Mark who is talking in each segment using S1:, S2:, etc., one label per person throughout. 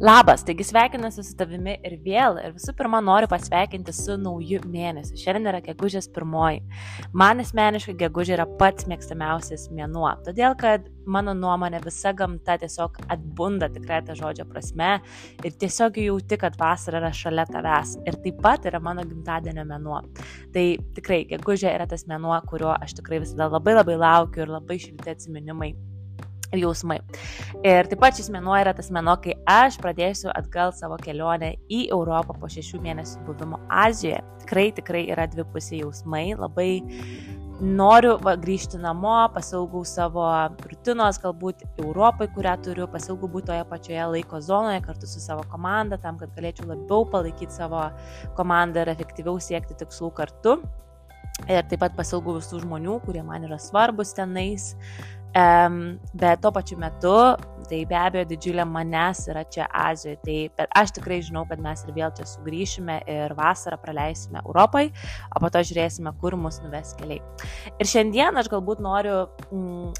S1: Labas, taigi sveikinuosi su tavimi ir vėl. Ir visų pirma, noriu pasveikinti su nauju mėnesiu. Šiandien yra gegužės pirmoji. Man asmeniškai gegužė yra pats mėgstamiausias mėnuo. Todėl, kad mano nuomonė visa gamta tiesiog atbunda tikrai tą žodžio prasme ir tiesiog jauti, kad vasara yra šalia tavęs. Ir taip pat yra mano gimtadienio mėnuo. Tai tikrai gegužė yra tas mėnuo, kurio aš tikrai visada labai labai laukiu ir labai šilti atsiminimai jausmai. Ir taip pat šis mėnuo yra tas mėnuo, kai aš pradėsiu atgal savo kelionę į Europą po šešių mėnesių buvimo Azijoje. Tikrai, tikrai yra dvipusiai jausmai, labai noriu va, grįžti namo, pasilgau savo rutinos, galbūt Europai, kurią turiu, pasilgau būti toje pačioje laiko zonoje kartu su savo komanda, tam, kad galėčiau labiau palaikyti savo komandą ir efektyviau siekti tikslų kartu. Ir taip pat pasilgau visų žmonių, kurie man yra svarbus tenais. Um, bet tuo pačiu metu, tai be abejo didžiulė manęs yra čia Azijoje, tai aš tikrai žinau, kad mes ir vėl čia sugrįšime ir vasarą praleisime Europai, o po to žiūrėsime, kur mus nuves keliai. Ir šiandien aš galbūt noriu mm,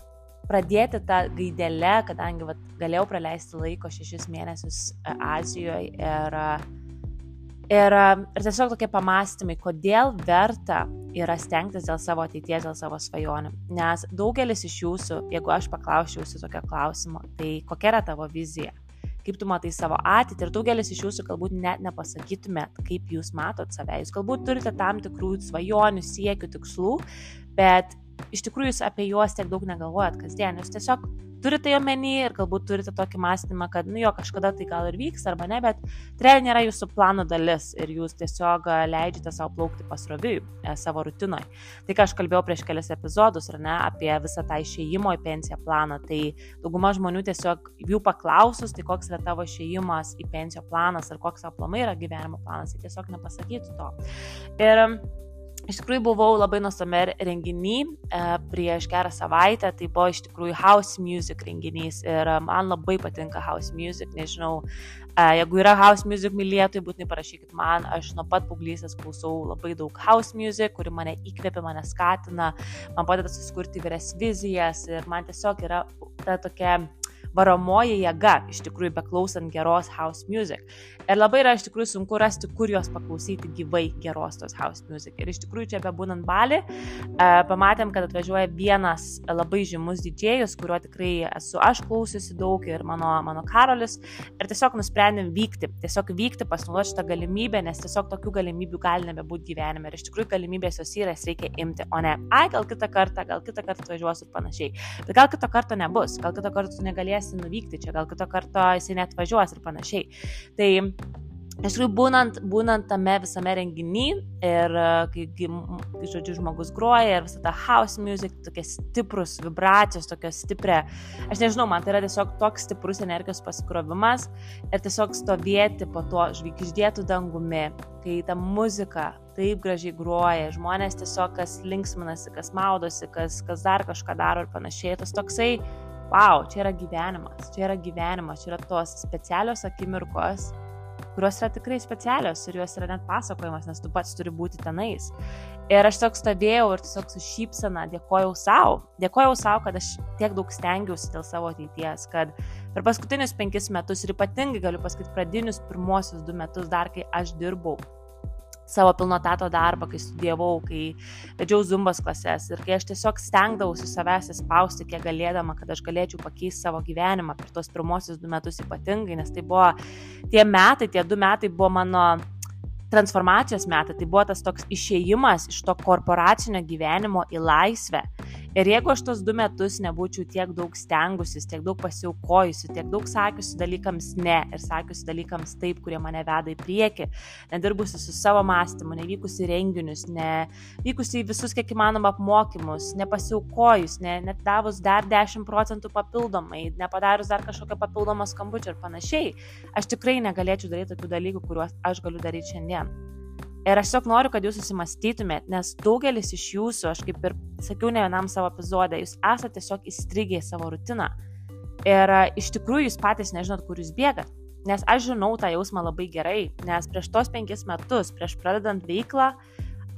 S1: pradėti tą gaidelę, kadangi vat, galėjau praleisti laiko šešis mėnesius e, Azijoje ir uh, Ir, ir tiesiog tokie pamastymai, kodėl verta yra stengtis dėl savo ateities, dėl savo svajonių. Nes daugelis iš jūsų, jeigu aš paklausčiau jūsų tokio klausimo, tai kokia yra tavo vizija? Kaip tu matai savo ateitį ir daugelis iš jūsų galbūt net nepasakytumėt, kaip jūs matot save. Jūs galbūt turite tam tikrų svajonių, siekių, tikslų, bet iš tikrųjų jūs apie juos tiek daug negalvojat kasdien. Jūs tiesiog turite omeny ir galbūt turite tokį mąstymą, kad, nu jo, kažkada tai gal ir vyks arba ne, bet realiai nėra jūsų plano dalis ir jūs tiesiog leidžiate savo plaukti pasroviui e, savo rutinoje. Tai ką aš kalbėjau prieš kelias epizodus, ar ne, apie visą tą išėjimo į pensiją planą, tai dauguma žmonių tiesiog jų paklausus, tai koks yra tavo išėjimas į pensiją planas ar koks aplamai yra gyvenimo planas, tai tiesiog nepasakytų to. Ir Iš tikrųjų buvau labai nuostame renginį e, prieš gerą savaitę, tai buvo iš tikrųjų house music renginys ir e, man labai patinka house music, nežinau, e, jeigu yra house music mylėtojai, būtinai parašykit man, aš nuo pat paauglysės klausau labai daug house music, kuri mane įkvėpia, mane skatina, man padeda susikurti įvairias vizijas. Ir man tiesiog yra ta tokia varomoji jėga, iš tikrųjų, beklausant geros house music. Ir labai yra iš tikrųjų sunku rasti, kur jos paklausyti gyvai geros tos house music. Ir iš tikrųjų čia bebūnant balį, pamatėm, kad atvažiuoja vienas labai žymus didžėjus, kuriuo tikrai esu aš klausiusi daug ir mano, mano Karolis. Ir tiesiog nusprendėm vykti, tiesiog vykti, pasinaudoti šitą galimybę, nes tiesiog tokių galimybių gali nebebūti gyvenime. Ir iš tikrųjų galimybės jos yra, jas reikia imti, o ne, ai, gal kitą kartą, gal kitą kartą atvažiuosiu ir panašiai. Bet gal kitą kartą nebus, gal kitą kartą tu negalėsi galėsi nuvykti čia, gal kito karto jisai net važiuos ir panašiai. Tai Iš tikrųjų, būnant, būnant tame visame renginį ir kai, kai, žodžiu, žmogus groja ir visą tą house music, tokie stiprus vibracijos, tokios stiprią, aš nežinau, man tai yra tiesiog toks stiprus energijos pasikrovimas ir tiesiog stovėti po to žvaigždėtų dangumi, kai ta muzika taip gražiai groja, žmonės tiesiog kas linksminasi, kas maudosi, kas, kas dar kažką daro ir panašiai, tas toksai wow, čia yra gyvenimas, čia yra gyvenimas, čia yra tos specialios akimirkos, kurios yra tikrai specialios ir jos yra net pasakojimas, nes tu pats turi būti tenais. Ir aš tiesiog stovėjau ir tiesiog su šypsena dėkojau savo, dėkojau savo, kad aš tiek daug stengiausi dėl savo ateities, kad per paskutinius penkis metus ir ypatingai galiu pasakyti pradinius pirmosius du metus dar, kai aš dirbau savo pilno tato darbą, kai studijavau, kai vedžiau zumbos klases. Ir kai aš tiesiog stengdavausi savęs įspausti, kiek galėdama, kad aš galėčiau pakeisti savo gyvenimą per tos pirmosius du metus ypatingai, nes tai buvo tie metai, tie du metai buvo mano transformacijos metai, tai buvo tas toks išėjimas iš to korporacinio gyvenimo į laisvę. Ir jeigu aš tos du metus nebūčiau tiek daug stengusis, tiek daug pasiaukojusi, tiek daug sakiusi dalykams ne ir sakiusi dalykams taip, kurie mane veda į priekį, nedirbusi su savo mąstymu, nevykusi renginius, nevykusi į visus kiek įmanoma apmokymus, nepasiaukojus, ne, net davus dar 10 procentų papildomai, nepadarius dar kažkokio papildomo skambučio ir panašiai, aš tikrai negalėčiau daryti tokių dalykų, kuriuos aš galiu daryti šiandien. Ir aš tiesiog noriu, kad jūs susimastytumėt, nes daugelis iš jūsų, aš kaip ir sakiau ne vienam savo epizodė, jūs esate tiesiog įstrigę į savo rutiną. Ir iš tikrųjų jūs patys nežinot, kur jūs bėgat. Nes aš žinau tą jausmą labai gerai, nes prieš tos penkis metus, prieš pradedant veiklą,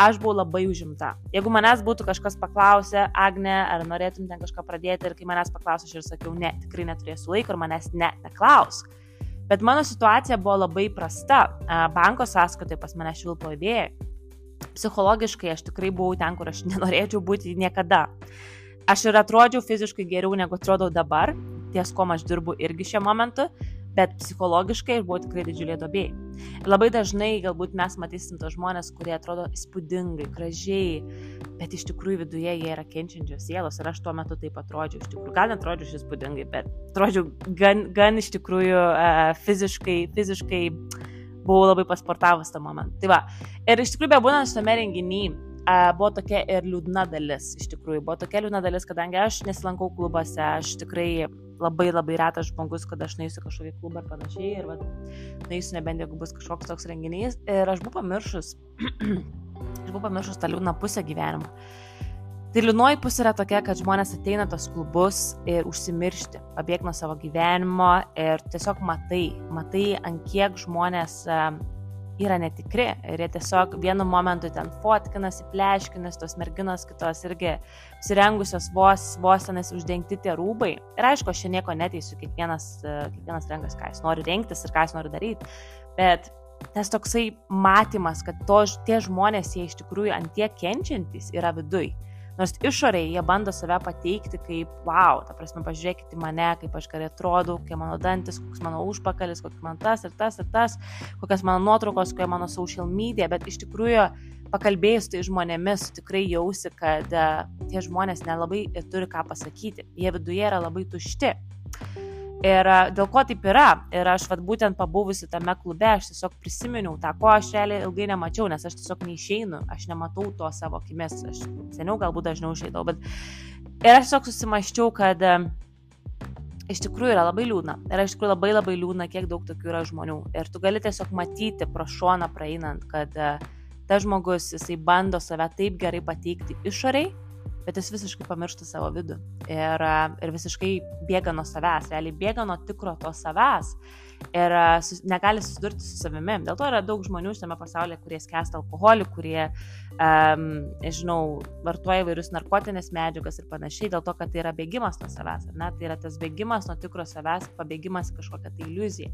S1: aš buvau labai užimta. Jeigu manęs būtų kažkas paklausę, Agne, ar norėtum ten kažką pradėti ir kai manęs paklausė, aš ir sakiau, ne, tikrai neturėsiu laiko ir manęs net neklausk Bet mano situacija buvo labai prasta. Banko sąskaitoje pas mane švilpo idėja. Psichologiškai aš tikrai buvau ten, kur aš nenorėčiau būti niekada. Aš ir atrodžiau fiziškai geriau negu atrodau dabar, ties kom aš dirbu irgi šiuo momentu, bet psichologiškai aš buvau tikrai didžiulė dobė. Ir labai dažnai galbūt mes matysim tos žmonės, kurie atrodo įspūdingai, gražiai, bet iš tikrųjų viduje jie yra kenčiančios sielos ir aš tuo metu taip atrodžiau, iš tikrųjų, gal netrodžiau įspūdingai, bet atrodžiau gan, gan iš tikrųjų uh, fiziškai, fiziškai buvau labai pasportavus tą momentą. Tai va, ir iš tikrųjų, bebūnant šitame renginyje, buvo tokia ir liūdna dalis, iš tikrųjų, buvo tokia liūdna dalis, kadangi aš nesilankau klubuose, aš tikrai labai labai retas žmogus, kad aš neįsiu kažkokį klubą ir panašiai, ir va, neįsiu nebent jeigu bus kažkoks toks renginys. Ir aš buvau pamiršus, aš buvau pamiršus tą liūdną pusę gyvenimo. Tai liūdnoji pusė yra tokia, kad žmonės ateina tos klubus ir užsimiršti, pabėgti nuo savo gyvenimo ir tiesiog matai, matai, ant kiek žmonės yra netikri ir jie tiesiog vienu momentu ten fotkinasi, pleškinasi, tos merginos kitos irgi apsirengusios vos, vos tenais uždengti tie rūbai. Ir aišku, aš čia nieko neteisiu, kiekvienas, kiekvienas renkas, ką jis nori rinktis ir ką jis nori daryti, bet tas toksai matymas, kad to, tie žmonės, jie iš tikrųjų ant tiek kenčiantys yra viduj. Nors išoriai jie bando save pateikti kaip, wow, ta prasme, pažiūrėkite mane, kaip aš gerai atrodau, kokie mano dantis, koks mano užpakalis, koks man tas ir tas ir tas, kokias mano nuotraukos, kokie mano social media, bet iš tikrųjų pakalbėjus tai žmonėmis tikrai jausi, kad uh, tie žmonės nelabai turi ką pasakyti, jie viduje yra labai tušti. Ir dėl ko taip yra? Ir aš vad būtent pabuvusi tame klube, aš tiesiog prisiminiau tą, ko aš realiai ilgai nemačiau, nes aš tiesiog neišeinu, aš nematau to savo akimis, aš seniau galbūt dažniau išeidavau, bet ir aš tiesiog susimaščiau, kad iš tikrųjų yra labai liūdna. Ir iš tikrųjų labai labai liūdna, kiek daug tokių yra žmonių. Ir tu gali tiesiog matyti pro šoną praeinant, kad tas žmogus, jisai bando save taip gerai pateikti išoriai, bet jis visiškai pamiršta savo vidų ir, ir visiškai bėga nuo savęs, realiai bėga nuo tikro to savęs ir sus, negali susidurti su savimi. Dėl to yra daug žmonių šiame pasaulyje, kurie skęsta alkoholį, kurie, um, nežinau, vartoja įvairius narkotinės medžiagas ir panašiai, dėl to, kad tai yra bėgimas nuo savęs. Ne? Tai yra tas bėgimas nuo tikro savęs, pabėgimas į kažkokią tai iliuziją.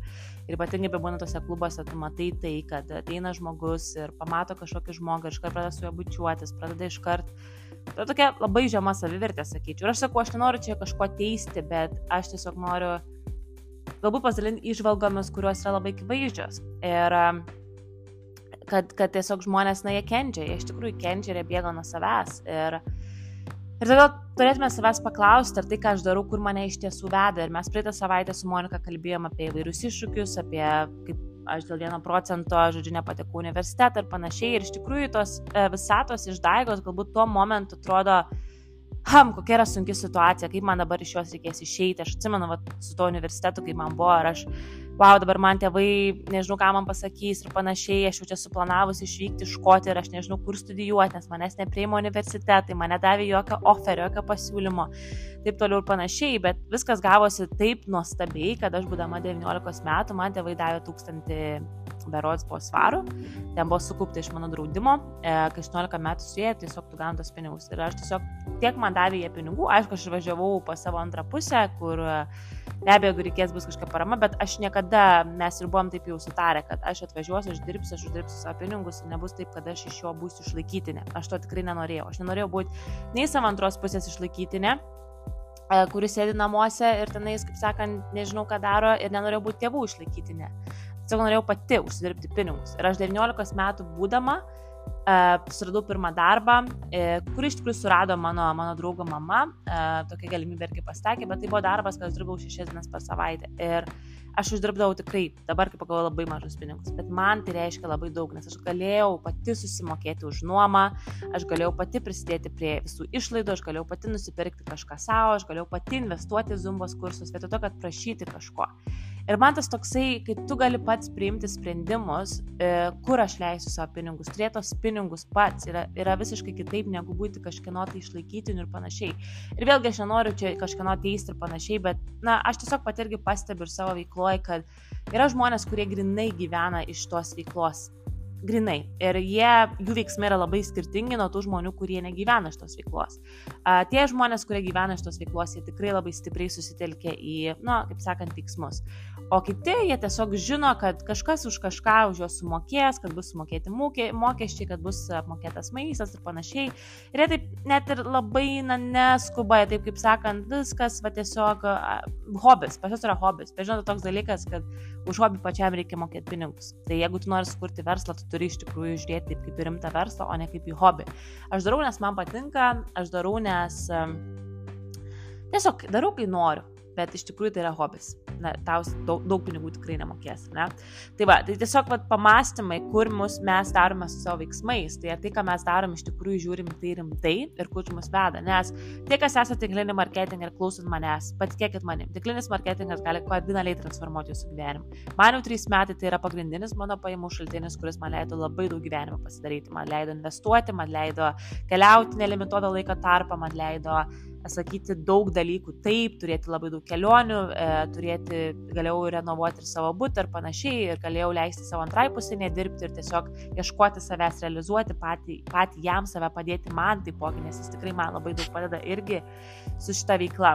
S1: Ir ypatingai bebūna tose klubuose, tu matai tai, kad ateina žmogus ir pamato kažkokį žmogų ir iškart pradeda su juo bučiuotis, pradeda iškart Tai tokia labai žema savivertė, sakyčiau. Ir aš sakau, aš nenoriu čia kažko teisti, bet aš tiesiog noriu galbūt pasidalinti išvalgomis, kurios yra labai akivaizdžios. Ir kad, kad tiesiog žmonės, na, jie kenčia, jie iš tikrųjų kenčia ir jie bėga nuo savęs. Ir, ir todėl turėtume savęs paklausti, ar tai, ką aš darau, kur mane iš tiesų veda. Ir mes praeitą savaitę su Monika kalbėjom apie įvairius iššūkius, apie kaip aš dėl vieno procento, žodžiu, nepatekau universitetą ir panašiai. Ir iš tikrųjų tos e, visatos išdaigos galbūt tuo momentu atrodo, ham, kokia yra sunki situacija, kaip man dabar iš jos reikės išeiti. Aš atsimenu, va, su to universitetu, kai man buvo, ar aš wow, dabar man tėvai, nežinau, ką man pasakys ir panašiai, aš jau čia suplanavus išvykti iš Škotį ir aš nežinau, kur studijuoti, nes manęs neprieimo universitetai, mane davė jokio oferio, jokio pasiūlymo, taip toliau ir panašiai, bet viskas gavosi taip nuostabiai, kad aš būdama 19 metų, man tėvai davė 1000 berods po svarų, ten buvo sukaupta iš mano draudimo, e, kai 18 metų suėjo, tiesiog tu gauni tos pinigus. Ir aš tiesiog tiek man davė jie pinigų, aišku, aš važiavau pas savo antrą pusę, kur be abejo, jeigu reikės bus kažkokia parama, bet aš niekada, mes ir buvom taip jau sutarę, kad aš atvažiuosiu, aš dirbsiu, aš uždirbsiu savo pinigus nebus taip, kad aš iš jo būsiu išlaikytinė. Aš to tikrai nenorėjau. Aš nenorėjau būti nei savo antros pusės išlaikytinė, e, kuris sėdi namuose ir tenais, kaip sakant, nežinau, ką daro ir nenorėjau būti tėvų išlaikytinė. Tiesiog norėjau pati užsidirbti pinigus. Ir aš 19 metų būdama, uh, suradau pirmą darbą, e, kurį iš tikrųjų surado mano, mano draugo mama, e, tokia galimybė irgi pastakė, bet tai buvo darbas, kad aš dirbau šešias dienas per savaitę. Ir aš uždirbdavau tikrai, dabar kaip pagalvoju, labai mažus pinigus, bet man tai reiškia labai daug, nes aš galėjau pati susimokėti už nuomą, aš galėjau pati prisidėti prie visų išlaidų, aš galėjau pati nusipirkti kažką savo, aš galėjau pati investuoti zumbos kursus, vietoj to, kad prašyti kažko. Ir man tas toksai, kai tu gali pats priimti sprendimus, e, kur aš leisiu savo pinigus, turėti tos pinigus pats yra, yra visiškai kitaip negu būti kažkieno tai išlaikytiniu ir panašiai. Ir vėlgi aš nenoriu čia kažkieno teisti ir panašiai, bet, na, aš tiesiog pat irgi pastebiu ir savo veikloje, kad yra žmonės, kurie grinai gyvena iš tos veiklos. Grinai. Ir jie, jų veiksmai yra labai skirtingi nuo tų žmonių, kurie negyvena šitos veiklos. A, tie žmonės, kurie gyvena šitos veiklos, jie tikrai labai stipriai susitelkia į, na, kaip sakant, veiksmus. O kiti, jie tiesiog žino, kad kažkas už kažką už juos sumokės, kad bus sumokėti mokesčiai, kad bus apmokėtas maistas ir panašiai. Ir jie taip net ir labai, na, neskuba, taip kaip sakant, viskas, va tiesiog hobis, pas juos yra hobis. Bet žinote, toks dalykas, kad už hobį pačiam reikia mokėti pinigus. Tai jeigu tu nori sukurti verslą, tu turi iš tikrųjų žiūrėti taip kaip į rimtą verslą, o ne kaip į hobį. Aš darau, nes man patinka, aš darau, nes um, tiesiog darau, kai noriu bet iš tikrųjų tai yra hobis. Na, tau daug, daug pinigų tikrai nemokės, ne? Tai va, tai tiesiog vat, pamastymai, kur mus mes darome su savo veiksmais, tai tai, ką mes darom, iš tikrųjų žiūrim tai rimtai ir kur mus veda. Nes tie, kas esate tinklinį marketingą ir klausot manęs, patikėkit manim, tinklinis marketingas gali kardinaliai transformuoti jūsų gyvenimą. Man jau trys metai tai yra pagrindinis mano pajamų šaltinis, kuris man leido labai daug gyvenimo pasidaryti. Man leido investuoti, man leido keliauti nelimituotą laiko tarpą, man leido sakyti daug dalykų taip, turėti labai daug kelionių, e, turėti, galėjau renovuoti ir savo būtą ir panašiai, ir galėjau leisti savo antrai pusėje dirbti ir tiesiog ieškoti savęs, realizuoti patį, patį jam save, padėti man taipogi, nes jis tikrai man labai daug padeda irgi su šita veikla,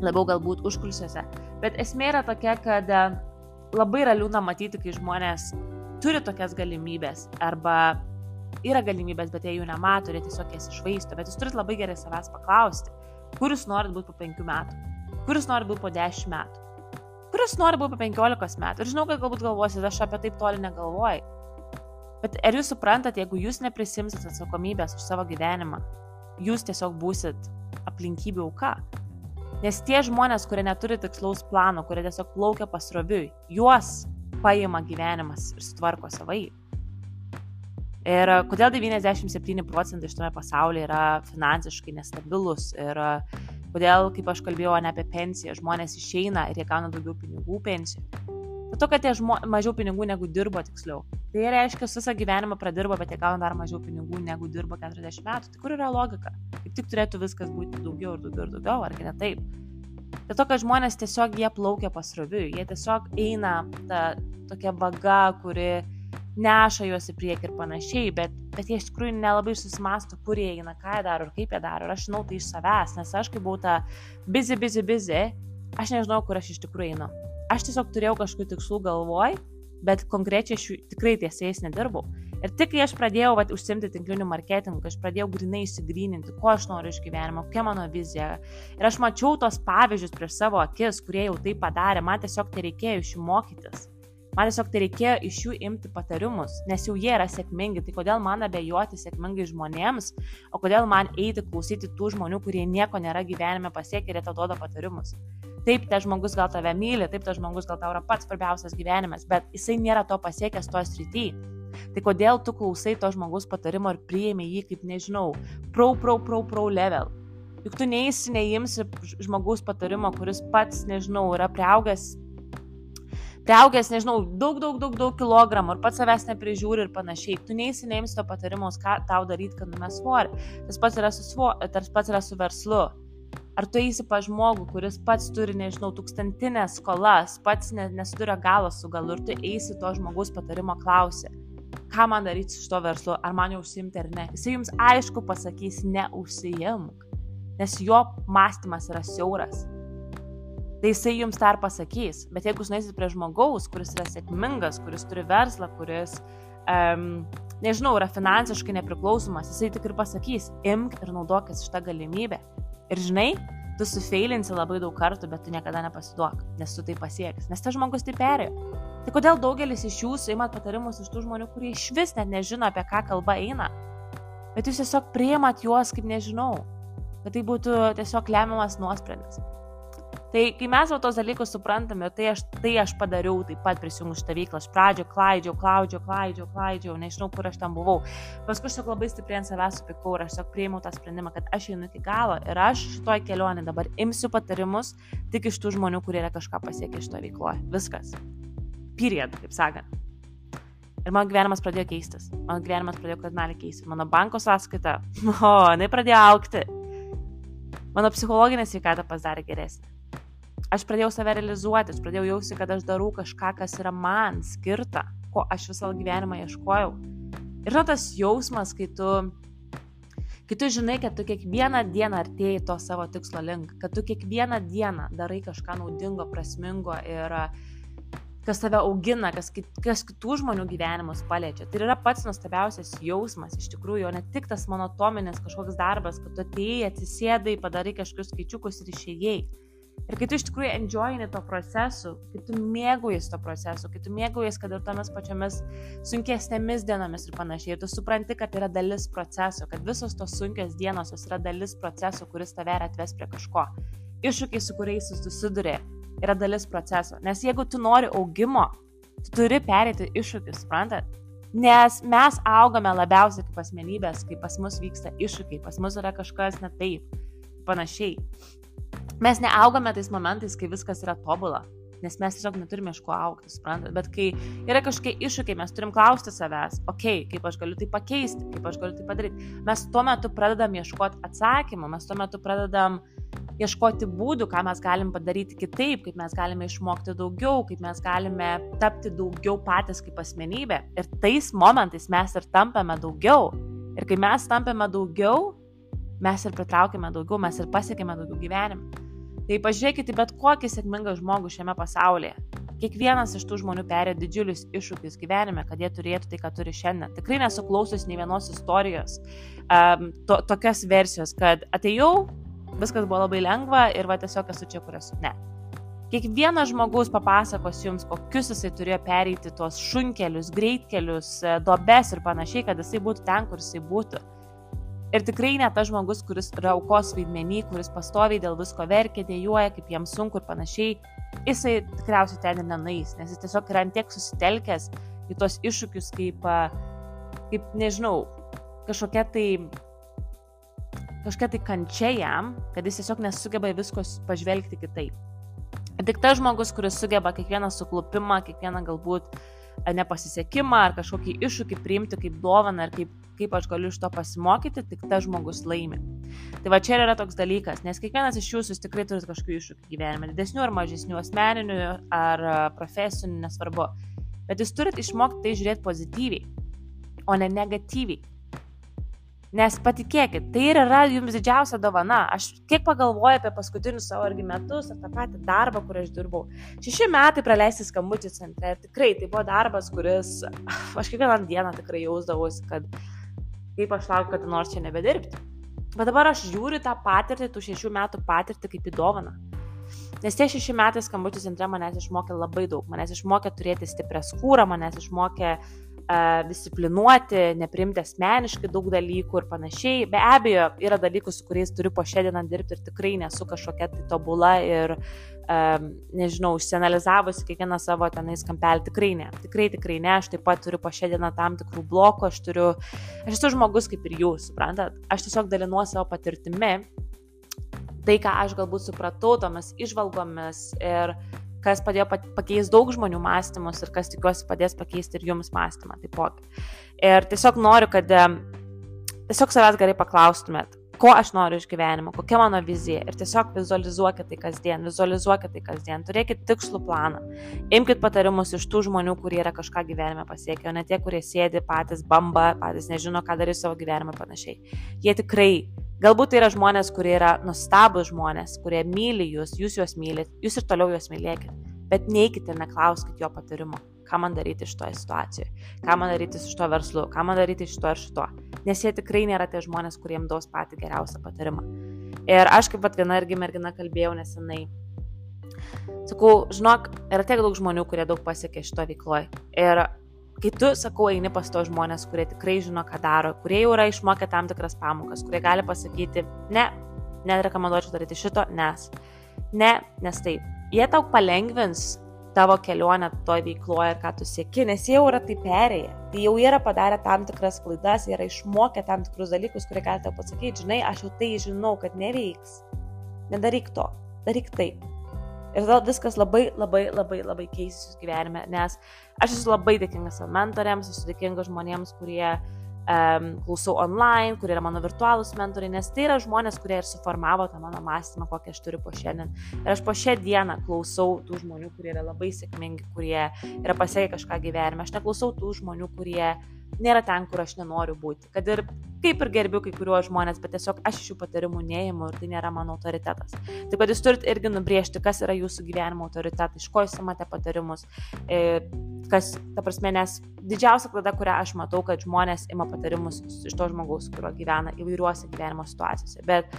S1: labiau galbūt užkulsiuose. Bet esmė yra tokia, kad e, labai yra liūdna matyti, kai žmonės turi tokias galimybės arba yra galimybės, bet jie jų nemato ir jie tiesiog jas išvaisto. Bet jūs turite labai gerai savęs paklausti, kur jūs norit būti po penkių metų, kur jūs norit būti po dešimt metų, kur jūs norit būti po penkiolikos metų. Ir žinau, kad galbūt galvosit, aš apie taip toli negalvoju. Bet ar jūs suprantat, jeigu jūs neprisimsit atsakomybės už savo gyvenimą, jūs tiesiog būsit aplinkybių auka. Nes tie žmonės, kurie neturi tikslaus plano, kurie tiesiog plaukia pasroviui, juos paima gyvenimas ir sutvarko savai. Ir e, kodėl 97 procentai šitame pasaulyje yra finansiškai nestabilus ir e, kodėl, kaip aš kalbėjau, ne apie pensiją, žmonės išeina ir jie gauna daugiau pinigų pensijų. Dėl to, kad jie žmo, mažiau pinigų negu dirbo tiksliau. Tai reiškia, visą gyvenimą pradirbo, bet jie gauna dar mažiau pinigų negu dirbo 40 metų. Tai kur yra logika? Kaip tik turėtų viskas būti daugiau ir daugiau ir daugiau, argi ne taip? Dėl to, kad žmonės tiesiog jie plaukia pasroviui, jie tiesiog eina ta tokia vaga, kuri neša juos į priekį ir panašiai, bet, bet jie iš tikrųjų nelabai susimasto, kur jie eina, ką jie daro ir kaip jie daro. Ir aš žinau tai iš savęs, nes aš kai buvau ta busy, busy, busy, aš nežinau, kur aš iš tikrųjų einu. Aš tiesiog turėjau kažkokių tikslų galvoj, bet konkrečiai aš tikrai tiesiais nedirbau. Ir tik kai aš pradėjau vat, užsimti tinklinių marketingų, kai aš pradėjau grinai įsigryninti, ko aš noriu iš gyvenimo, kokia mano vizija. Ir aš mačiau tos pavyzdžius prieš savo akis, kurie jau tai padarė, man tiesiog tai reikėjo iš jų mokytis. Man tiesiog tai reikėjo iš jų imti patarimus, nes jau jie yra sėkmingi, tai kodėl man abejoti sėkmingai žmonėms, o kodėl man eiti klausyti tų žmonių, kurie nieko nėra gyvenime pasiekę ir jie tau duoda patarimus. Taip, tas žmogus gal tave myli, taip, tas žmogus gal tau yra pats svarbiausias gyvenimas, bet jisai nėra to pasiekęs to srityje. Tai kodėl tu klausai to žmogus patarimo ir priėmė jį kaip, nežinau, pro, pro, pro, pro level. Juk tu neįsi, neįimsi žmogaus patarimo, kuris pats, nežinau, yra prieaugęs priaugęs, nežinau, daug, daug, daug, daug kilogramų ir pats savęs neprižiūri ir panašiai. Tu neįsineims to patarimus, ką tau daryti, kad numes svorį. Tas pats yra su, svo, tas pats yra su verslu. Ar tu eisi pa žmogų, kuris pats turi, nežinau, tūkstantinės skolas, pats ne, nesuduria galo su galu ir tu eisi to žmogaus patarimo klausi, ką man daryti su šito verslu, ar man jau užsimti ar ne. Jisai jums aišku pasakys, neužsijimk, nes jo mąstymas yra siauras tai jisai jums tą ir pasakys. Bet jeigu jūs nueisit prie žmogaus, kuris yra sėkmingas, kuris turi verslą, kuris, um, nežinau, yra finansiškai nepriklausomas, jisai tik ir pasakys, imk ir naudokis šitą galimybę. Ir žinai, tu sufeilinsi labai daug kartų, bet tu niekada nepasiduok, nes tu tai pasieks, nes tas žmogus tai perėjo. Tai kodėl daugelis iš jūsų imat patarimus iš tų žmonių, kurie iš vis net nežino, apie ką kalba eina, bet jūs tiesiog priimat juos kaip nežinau, kad tai būtų tiesiog lemiamas nuosprendis. Tai kai mes jau tos dalykus suprantame, tai aš, tai aš padariau taip pat prisijungus šitą veiklą. Aš pradžio klaidžiau, klaidžiau, klaidžiau, klaidžiau, nežinau, kur aš ten buvau. Paskui aš labai stipriai ant savęs supikau ir aš tiesiog priėmiau tą sprendimą, kad aš einu iki galo ir aš šitoj kelionė dabar imsiu patarimus tik iš tų žmonių, kurie yra kažką pasiekę šitoje veikloje. Viskas. Period, kaip sakant. Ir mano gyvenimas pradėjo keistis. Mano gyvenimas pradėjo kardinaliai keistis. Mano banko sąskaita, o, jinai pradėjo aukti. Mano psichologinė sveikata pasidarė geresnė aš pradėjau save realizuoti, aš pradėjau jausti, kad aš darau kažką, kas yra man skirta, ko aš visą gyvenimą ieškojau. Ir yra tas jausmas, kai tu, kai tu žinai, kad tu kiekvieną dieną artėjai to savo tikslo link, kad tu kiekvieną dieną darai kažką naudingo, prasmingo ir kas tave augina, kas, kas kitų žmonių gyvenimus paliečia. Tai yra pats nuostabiausias jausmas iš tikrųjų, o ne tik tas monotominis kažkoks darbas, kad tu atėjai, atsisėdai, padarai kažkokius skaičiukus ir išėjai. Ir kai tu iš tikrųjų enjoyini to procesu, kai tu mėgaujas to procesu, kai tu mėgaujas, kad ir tomis pačiomis sunkesnėmis dienomis ir panašiai, ir tu supranti, kad yra dalis proceso, kad visos tos sunkios dienos jos yra dalis proceso, kuris tave atves prie kažko. Iššūkiai, su kuriais susiduri, yra dalis proceso. Nes jeigu tu nori augimo, tu turi perėti iššūkius, suprantat? Nes mes augame labiausiai kaip asmenybės, kai pas mus vyksta iššūkiai, pas mus yra kažkas ne taip, panašiai. Mes neaugame tais momentais, kai viskas yra tobula, nes mes tiesiog neturime iš ko aukti, suprantat, bet kai yra kažkokie iššūkiai, mes turim klausti savęs, okei, okay, kaip aš galiu tai pakeisti, kaip aš galiu tai padaryti. Mes tuo metu pradedam ieškoti atsakymų, mes tuo metu pradedam ieškoti būdų, ką mes galim padaryti kitaip, kaip mes galime išmokti daugiau, kaip mes galime tapti daugiau patys kaip asmenybė. Ir tais momentais mes ir tampame daugiau. Ir kai mes tampame daugiau, mes ir pritraukime daugiau, mes ir pasiekime daugiau gyvenime. Tai pažiūrėkite bet kokį sėkmingą žmogų šiame pasaulyje. Kiekvienas iš tų žmonių perėjo didžiulius iššūkius gyvenime, kad jie turėtų tai, ką turi šiandien. Tikrai nesu klausus nei vienos istorijos, um, to, tokios versijos, kad atėjau, viskas buvo labai lengva ir va tiesiog esu čia, kur esu. Ne. Kiekvienas žmogus papasakos jums, kokius jisai turėjo pereiti tuos šunkelius, greitkelius, dobes ir panašiai, kad jisai būtų ten, kur jisai būtų. Ir tikrai ne tas žmogus, kuris yra aukos vaidmenį, kuris pastoviai dėl visko verkia, dėjuoja, kaip jiems sunku ir panašiai, jisai tikriausiai ten ir nenais, nes jis tiesiog yra antiek susitelkęs į tos iššūkius kaip, kaip nežinau, kažkokia tai kažkokia tai kančia jam, kad jis tiesiog nesugeba į viskos pažvelgti kitaip. Tik tas žmogus, kuris sugeba kiekvieną suklupimą, kiekvieną galbūt nepasisekimą ar kažkokį iššūkį priimti kaip dovaną ir kaip kaip aš galiu iš to pasimokyti, tik tas žmogus laimi. Tai va čia yra toks dalykas, nes kiekvienas iš jūsų tikrai turi kažkokių iššūkių gyvenime, didesnių ar mažesnių, asmeninių ar profesinių, nesvarbu. Bet jūs turite išmokti tai žiūrėti pozityviai, o ne negatyviai. Nes patikėkit, tai ir yra jums didžiausia dovana. Aš kiek pagalvoju apie paskutinius savo irgi metus, apie tą patį darbą, kur aš dirbau. Šeši metai praleisti skambučių centre. Ir tikrai tai buvo darbas, kuris aš kiekvieną dieną tikrai jausdavausi, kad kaip aš laukiu, kad nors čia nebedirbti. Bet dabar aš žiūriu tą patirtį, tų šešių metų patirtį kaip į dovaną. Nes tie šeši metai skambučių centre manęs išmokė labai daug. Manęs išmokė turėti stiprią skūrą, manęs išmokė uh, disciplinuoti, neprimti asmeniškai daug dalykų ir panašiai. Be abejo, yra dalykų, su kuriais turiu po šiandieną dirbti ir tikrai nesu kažkokia tai tobula ir uh, um, nežinau, užsianalizavusi kiekvieną savo tenais kampelį, tikrai ne, tikrai, tikrai ne, aš taip pat turiu po šią dieną tam tikrų blokų, aš turiu, aš esu žmogus kaip ir jūs, suprantat, aš tiesiog dalinuosi savo patirtimi, tai, ką aš galbūt supratau tomis išvalgomis ir kas padėjo pakeisti daug žmonių mąstymus ir kas tikiuosi padės pakeisti ir jums mąstymą taipogi. Ir tiesiog noriu, kad tiesiog savęs gerai paklaustumėt, ko aš noriu iš gyvenimo, kokia mano vizija. Ir tiesiog vizualizuokit tai kasdien, vizualizuokit tai kasdien, turėkit tikslų planą, imkite patarimus iš tų žmonių, kurie yra kažką gyvenime pasiekę, o ne tie, kurie sėdi patys bamba, patys nežino, ką darys savo gyvenime ir panašiai. Jie tikrai, galbūt tai yra žmonės, kurie yra nustabus žmonės, kurie myli jūs, jūs juos mylit, jūs ir toliau juos mylėkit, bet neikite ir neklauskite jo patarimo ką man daryti šitoje situacijoje, ką man daryti su šito verslu, ką man daryti šito ir šito. Nes jie tikrai nėra tie žmonės, kuriems duos patį geriausią patarimą. Ir aš kaip pat viena irgi mergina kalbėjau nesenai. Sakau, žinok, yra tiek daug žmonių, kurie daug pasiekė šito veikloje. Ir kai tu, sakau, eini pas to žmonės, kurie tikrai žino, ką daro, kurie jau yra išmokę tam tikras pamokas, kurie gali pasakyti, ne, nerekomenduočiau daryti šito, nes. Ne, nes taip. Jie tau palengvins tavo kelionę toj veikloje ir ką tu sieki, nes jie jau yra tai perėję. Tai jau yra padarę tam tikras klaidas, yra išmokę tam tikrus dalykus, kurie gali tau pasakyti, žinai, aš jau tai žinau, kad neveiks. Nedaryk to, daryk taip. Ir tada viskas labai, labai, labai, labai keisis gyvenime, nes aš esu labai dėkinga savo mentoriams, esu dėkinga žmonėms, kurie um, klausau online, kurie yra mano virtualūs mentoriai, nes tai yra žmonės, kurie ir suformavo tą mano mąstymą, kokį aš turiu po šiandien. Ir aš po šią dieną klausau tų žmonių, kurie yra labai sėkmingi, kurie yra pasiekę kažką gyvenime. Aš neklausau tų žmonių, kurie nėra ten, kur aš nenoriu būti. Kad ir kaip ir gerbiu kai kuriuos žmonės, bet tiesiog aš iš jų patarimų neįimu ir tai nėra mano autoritetas. Taip pat jūs turite irgi nubriežti, kas yra jūsų gyvenimo autoritetai, iš ko jūs imate patarimus, e, kas, ta prasme, nes didžiausia klaida, kurią aš matau, kad žmonės ima patarimus iš to žmogaus, kurio gyvena įvairiuose gyvenimo situacijose. Bet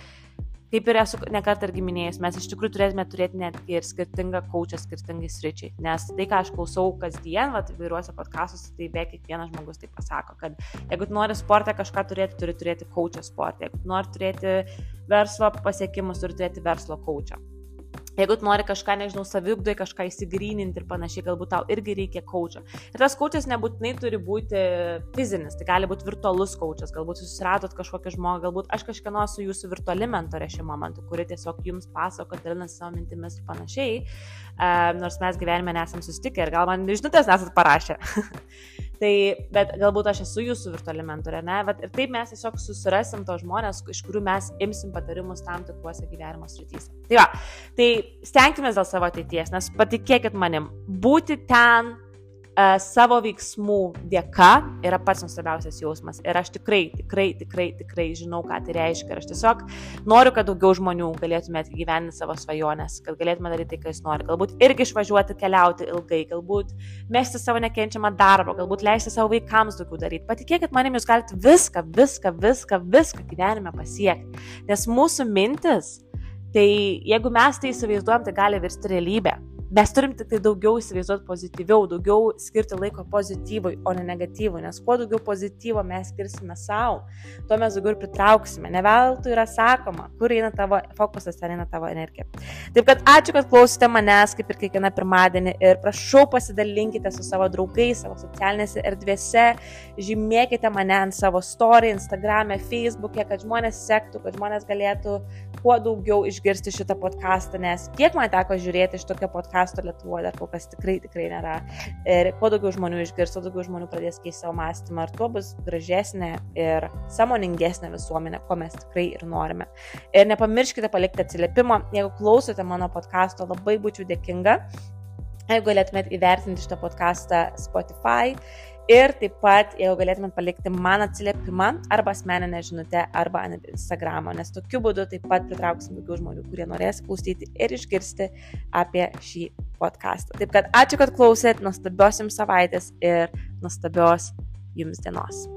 S1: kaip ir esu nekart irgi minėjęs, mes iš tikrųjų turėtume turėti netgi ir skirtingą kočią skirtingai sričiai. Nes tai, ką aš klausau kasdien, va, įvairiuose podkastuose, tai beveik kiekvienas žmogus tai pasako, kad jeigu nori sportą kažką turėti, turi turėti kočią sportą. Jeigu nori turėti verslo pasiekimus, turi turėti verslo kočią. Jeigu tu nori kažką, nežinau, savigdai kažką įsigryninti ir panašiai, galbūt tau irgi reikia kočio. Ir tas kočias nebūtinai turi būti fizinis, tai gali būti virtualus kočias, galbūt susiradot kažkokį žmogų, galbūt aš kažkieno su jūsų virtuali mentorė šiuo momentu, kuri tiesiog jums pasako, dalinasi savo mintimis ir panašiai, uh, nors mes gyvenime nesam susitikę ir gal man žinutės nesat parašę. Tai, bet galbūt aš esu jūsų virtuali mentorė, ne? Bet ir taip mes tiesiog susirasim tos žmonės, iš kurių mes imsim patarimus tam tikruose gyvenimo srityse. Tai va, tai stenkime dėl savo ateities, nes patikėkit manim, būti ten, savo veiksmų dėka yra pats nuostabiausias jausmas. Ir aš tikrai, tikrai, tikrai, tikrai žinau, ką tai reiškia. Ir aš tiesiog noriu, kad daugiau žmonių galėtumėte gyventi savo svajonės, kad galėtume daryti tai, ką jūs norite. Galbūt irgi išvažiuoti, keliauti ilgai, galbūt mesti savo nekenčiamą darbą, galbūt leisti savo vaikams daugiau daryti. Patikėkit manim, jūs galite viską, viską, viską, viską gyvenime pasiekti. Nes mūsų mintis, tai jeigu mes tai įsivaizduojam, tai gali virsti realybę. Mes turim tik tai daugiau įsivaizduoti pozityviau, daugiau skirti laiko pozityvui, o ne negatyvui, nes kuo daugiau pozityvo mes skirsime savo, tuo mes daugiau ir pritrauksime. Ne veltui yra sakoma, kur eina tavo fokusas, ten eina tavo energija. Taip kad ačiū, kad klausėte manęs, kaip ir kiekvieną pirmadienį, ir prašau pasidalinkite su savo draugais, savo socialinėse erdvėse, žymėkite mane ant savo story, Instagram'e, Facebook'e, kad žmonės sektų, kad žmonės galėtų kuo daugiau išgirsti šitą podcastą, nes kiek man teko žiūrėti iš tokio podcast'o, podkasto Lietuvoje dar kol kas tikrai, tikrai nėra. Ir kuo daugiau žmonių išgirs, kuo daugiau žmonių pradės keisti savo mąstymą, ir tuo bus gražesnė ir samoningesnė visuomenė, ko mes tikrai ir norime. Ir nepamirškite palikti atsiliepimą, jeigu klausote mano podkasto, labai būčiau dėkinga. Jeigu galėtumėt įvertinti šitą podcastą Spotify Ir taip pat, jeigu galėtumėt palikti man atsiliepimą arba asmeninę žinutę arba ant Instagramo, nes tokiu būdu taip pat pritrauksim daugiau žmonių, kurie norės klausyti ir išgirsti apie šį podcastą. Taip kad ačiū, kad klausėt, nuostabios jums savaitės ir nuostabios jums dienos.